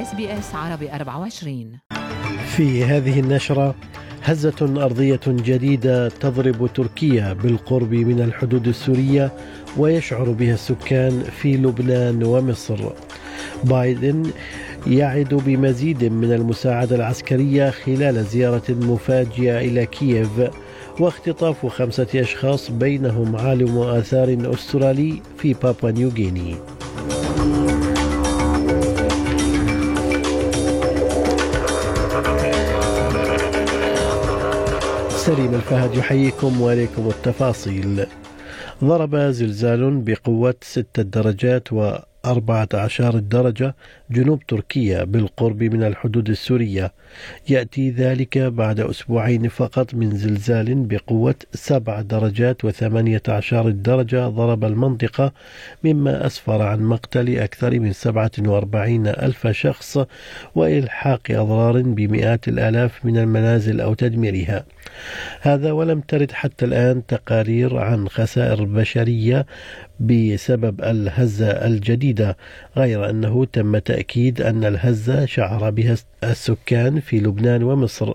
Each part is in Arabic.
SBS عربي 24 في هذه النشرة هزة أرضية جديدة تضرب تركيا بالقرب من الحدود السورية ويشعر بها السكان في لبنان ومصر. بايدن يعد بمزيد من المساعدة العسكرية خلال زيارة مفاجئة إلى كييف واختطاف خمسة أشخاص بينهم عالم آثار أسترالي في بابا نيوغينيا. سليم الفهد يحييكم وإليكم التفاصيل. ضرب زلزال بقوة ستة درجات و 14 درجة جنوب تركيا بالقرب من الحدود السورية. يأتي ذلك بعد أسبوعين فقط من زلزال بقوة 7 درجات و18 درجة ضرب المنطقة مما أسفر عن مقتل أكثر من 47 ألف شخص وإلحاق أضرار بمئات الآلاف من المنازل أو تدميرها. هذا ولم ترد حتى الآن تقارير عن خسائر بشرية بسبب الهزة الجديدة غير أنه تم تأكيد أن الهزة شعر بها السكان في لبنان ومصر.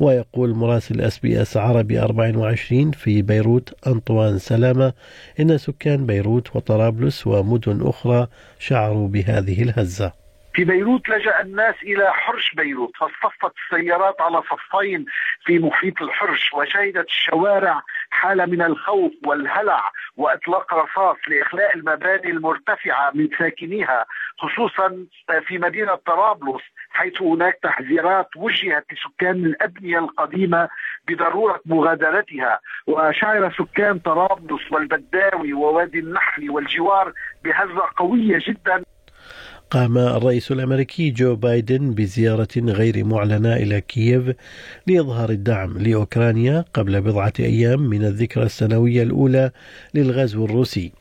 ويقول مراسل SBS عربي 24 في بيروت أنطوان سلامة إن سكان بيروت وطرابلس ومدن أخرى شعروا بهذه الهزة. في بيروت لجأ الناس إلى حرش بيروت فاصطفت السيارات على صفين في محيط الحرش وشهدت الشوارع حالة من الخوف والهلع وإطلاق رصاص لإخلاء المباني المرتفعة من ساكنيها خصوصا في مدينة طرابلس حيث هناك تحذيرات وجهت لسكان الأبنية القديمة بضرورة مغادرتها. وشعر سكان طرابلس والبداوي ووادي النحل والجوار بهزة قوية جدا. قام الرئيس الأمريكي جو بايدن بزيارة غير معلنة إلى كييف لإظهار الدعم لأوكرانيا قبل بضعة أيام من الذكرى السنوية الأولى للغزو الروسي.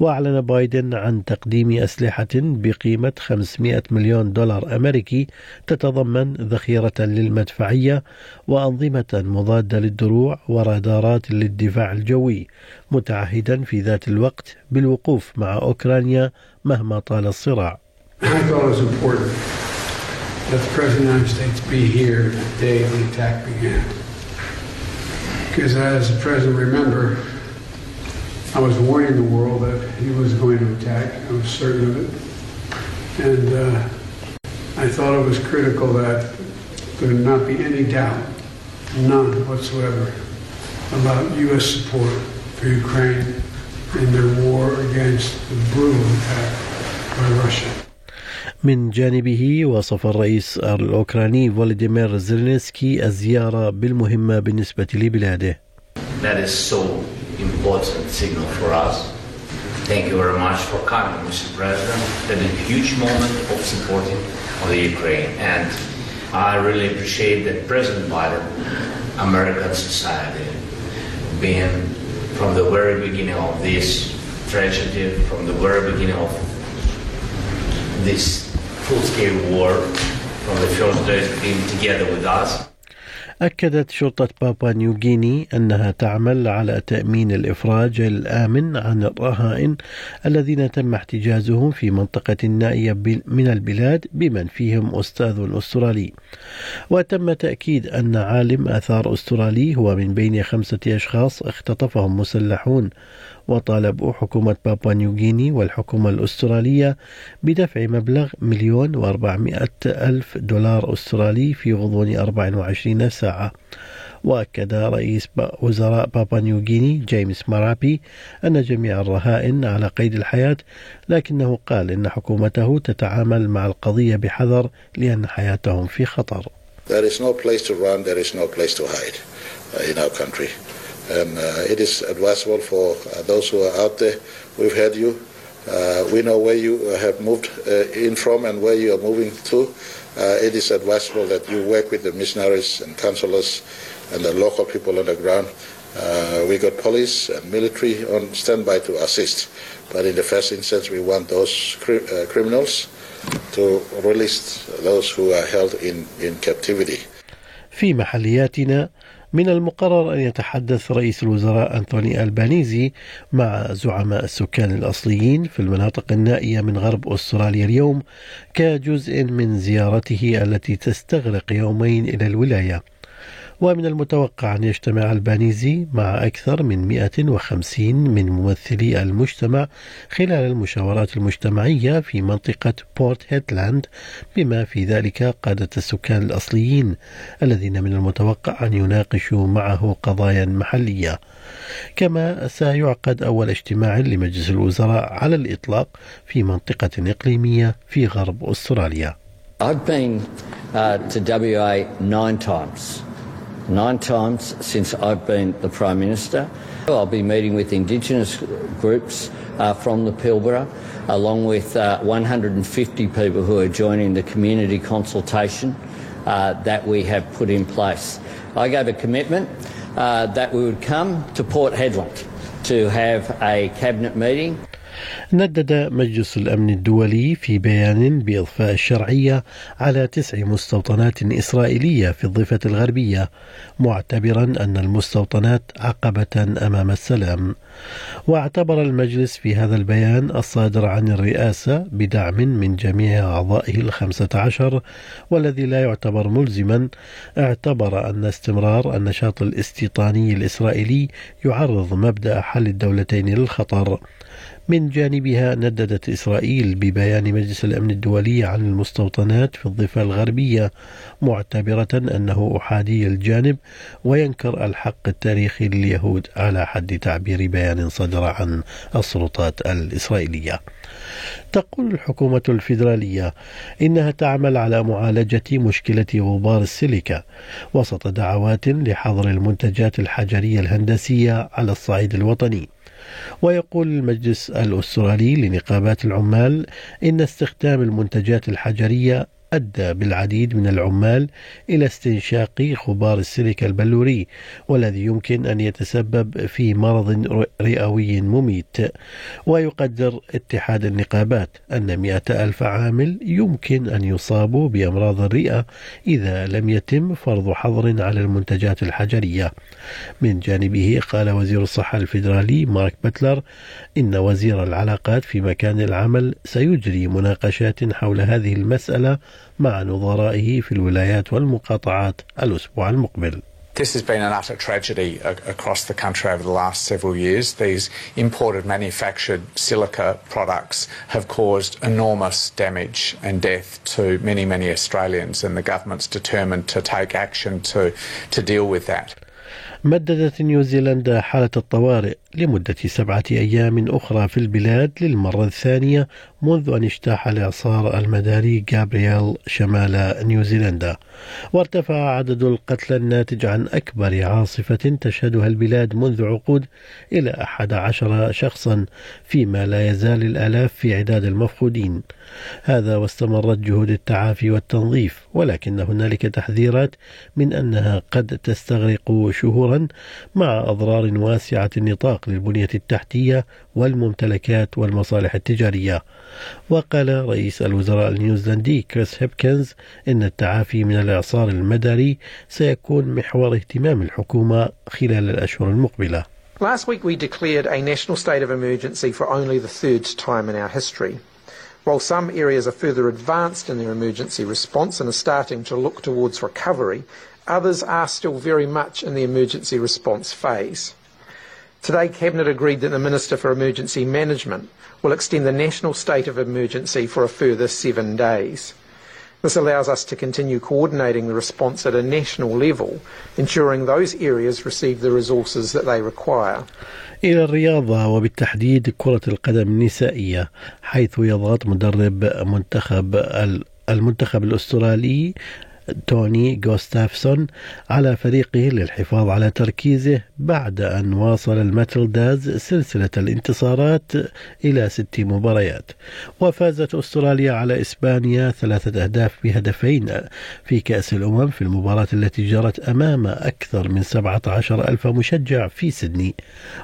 وأعلن بايدن عن تقديم أسلحة بقيمة 500 مليون دولار أمريكي تتضمن ذخيرة للمدفعية وأنظمة مضادة للدروع ورادارات للدفاع الجوي متعهدا في ذات الوقت بالوقوف مع أوكرانيا مهما طال الصراع. I thought it was important that the President of the United States be here the day the attack began. Because as the President remember, I was warning the world that he was going to attack. I was certain of it. And uh, I thought it was critical that there not be any doubt, none whatsoever, about U.S. support for Ukraine in their war against the brutal attack by Russia. من جانبه وصف الرئيس الأوكراني فولوديمير زيلينسكي الزيارة بالمهمة بالنسبة لبلاده. That is so important signal for us. Thank you very much for coming, Mr. President. That is a huge moment of supporting of the Ukraine. And I really appreciate that President Biden, American society, being from the very beginning of this tragedy, from the very beginning of this full-scale war, from the first days being together with us. أكدت شرطة بابا نيوغيني أنها تعمل على تأمين الإفراج الآمن عن الرهائن الذين تم احتجازهم في منطقة نائية من البلاد بمن فيهم أستاذ أسترالي وتم تأكيد أن عالم آثار أسترالي هو من بين خمسة أشخاص اختطفهم مسلحون وطالبوا حكومة بابا نيوغيني والحكومة الأسترالية بدفع مبلغ مليون وأربعمائة ألف دولار أسترالي في غضون 24 ساعة وأكد رئيس وزراء بابا نيوغيني جيمس مارابي أن جميع الرهائن على قيد الحياة لكنه قال إن حكومته تتعامل مع القضية بحذر لأن حياتهم في خطر. There is no place to run, there is no place to hide in our country. And uh, it is advisable for uh, those who are out there. We've heard you. Uh, we know where you have moved in from and where you are moving to. it is advisable that you work with the missionaries and counselors and the local people on the ground. we got police and military on standby to assist. But in the first instance, we want those cri criminals to release those who are held in, in captivity. في محلياتنا من المقرر أن يتحدث رئيس الوزراء أنثوني ألبانيزي مع زعماء السكان الأصليين في المناطق النائية من غرب أستراليا اليوم كجزء من زيارته التي تستغرق يومين إلى الولاية. ومن المتوقع أن يجتمع ألبانيزي مع أكثر من 150 من ممثلي المجتمع خلال المشاورات المجتمعية في منطقة بورت هيدلاند بما في ذلك قادة السكان الأصليين الذين من المتوقع أن يناقشوا معه قضايا محلية كما سيعقد أول اجتماع لمجلس الوزراء على الإطلاق في منطقة إقليمية في غرب أستراليا I've been uh, to WA nine times. Nine times since I've been the Prime Minister. I'll be meeting with Indigenous groups uh, from the Pilbara, along with uh, 150 people who are joining the community consultation uh, that we have put in place. I gave a commitment uh, that we would come to Port Hedland to have a cabinet meeting ندد مجلس الأمن الدولي في بيان بإضفاء الشرعية على تسع مستوطنات إسرائيلية في الضفة الغربية معتبرا أن المستوطنات عقبة أمام السلام. واعتبر المجلس في هذا البيان الصادر عن الرئاسة بدعم من جميع أعضائه الخمسة عشر والذي لا يعتبر ملزما. اعتبر أن استمرار النشاط الاستيطاني الإسرائيلي يعرض مبدأ حل الدولتين للخطر. من جانبها نددت إسرائيل ببيان مجلس الأمن الدولي عن المستوطنات في الضفة الغربية معتبرة أنه أحادي الجانب وينكر الحق التاريخي لليهود على حد تعبير بيان صدر عن السلطات الإسرائيلية. تقول الحكومة الفيدرالية إنها تعمل على معالجة مشكلة غبار السيليكا وسط دعوات لحظر المنتجات الحجرية الهندسية على الصعيد الوطني. ويقول المجلس الأسترالي لنقابات العمال إن استخدام المنتجات الحجرية أدى بالعديد من العمال إلى استنشاق خبار السيليكا البلوري والذي يمكن أن يتسبب في مرض رئوي مميت ويقدر اتحاد النقابات أن مئة ألف عامل يمكن أن يصابوا بأمراض الرئة إذا لم يتم فرض حظر على المنتجات الحجرية. من جانبه قال وزير الصحة الفيدرالي مارك باتلر إن وزير العلاقات في مكان العمل سيجري مناقشات حول هذه المسألة مع نظرائه في الولايات والمقاطعات الأسبوع المقبل. This has been an utter tragedy across the country over the last several years. These imported manufactured silica products have caused enormous damage and death to many, many Australians, and the government's determined to take action to, to deal with that. مددت نيوزيلندا حالة الطوارئ لمدة سبعة أيام أخرى في البلاد للمرة الثانية منذ أن اجتاح الإعصار المداري جابرييل شمال نيوزيلندا. وارتفع عدد القتلى الناتج عن أكبر عاصفة تشهدها البلاد منذ عقود إلى أحد عشر شخصا فيما لا يزال الآلاف في عداد المفقودين. هذا واستمرت جهود التعافي والتنظيف ولكن هنالك تحذيرات من أنها قد تستغرق شهورا مع أضرار واسعة النطاق. للبنية التحتية والممتلكات والمصالح التجارية وقال رئيس الوزراء النيوزيلندي كريس هيبكنز إن التعافي من الإعصار المداري سيكون محور اهتمام الحكومة خلال الأشهر المقبلة Last week we declared a national state of emergency for only the third time in our history. While some areas are further advanced in their emergency response and are starting to look towards recovery, others are still very much in the emergency response phase. Today, Cabinet agreed that the Minister for Emergency Management will extend the national state of emergency for a further seven days. This allows us to continue coordinating the response at a national level, ensuring those areas receive the resources that they require. إلى الرياضة وبالتحديد كرة القدم النسائية حيث يضغط مدرب منتخب المنتخب الأسترالي توني غوستافسون على فريقه للحفاظ على تركيزه بعد أن واصل الماتلداز سلسلة الانتصارات إلى ست مباريات. وفازت أستراليا على إسبانيا ثلاثة أهداف بهدفين في كأس الأمم في المباراة التي جرت أمام أكثر من 17 ألف مشجع في سيدني.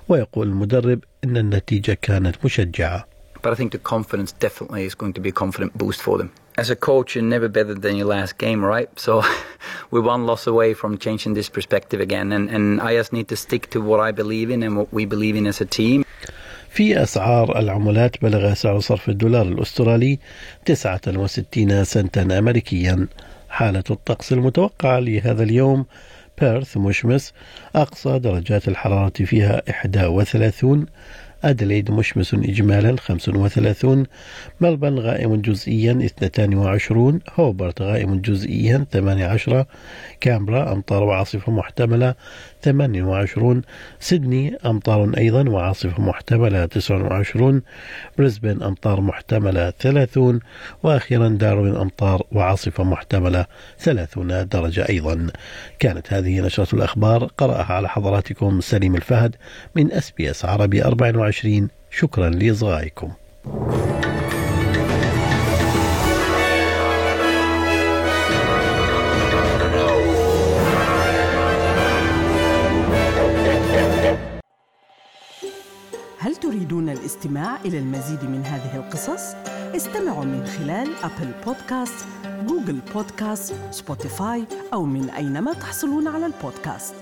ويقول المدرب أن النتيجة كانت مشجعة. But I think the confidence definitely is going to be a confident boost for them. As a coach, you're never better than your last game, right? So we're one loss away from changing this perspective again. And, and I just need to stick to what I believe in and what we believe in as a team. في أسعار العملات بلغ سعر صرف الدولار الأسترالي 69 سنتا أمريكيا حالة الطقس المتوقعة لهذا اليوم بيرث مشمس أقصى درجات الحرارة فيها 31 أدليد مشمس إجمالا 35 ملبن غائم جزئيا 22 هوبرت غائم جزئيا 18 كامبرا أمطار وعاصفة محتملة 28 سيدني أمطار أيضا وعاصفة محتملة 29 بريسبن أمطار محتملة 30 وأخيرا داروين أمطار وعاصفة محتملة 30 درجة أيضا. كانت هذه نشرة الأخبار قرأها على حضراتكم سليم الفهد من أس بي أس عربي 24 شكرا لإصغائكم. هل تريدون الاستماع إلى المزيد من هذه القصص؟ استمعوا من خلال Apple Podcast، Google Podcast، Spotify أو من أينما تحصلون على البودكاست.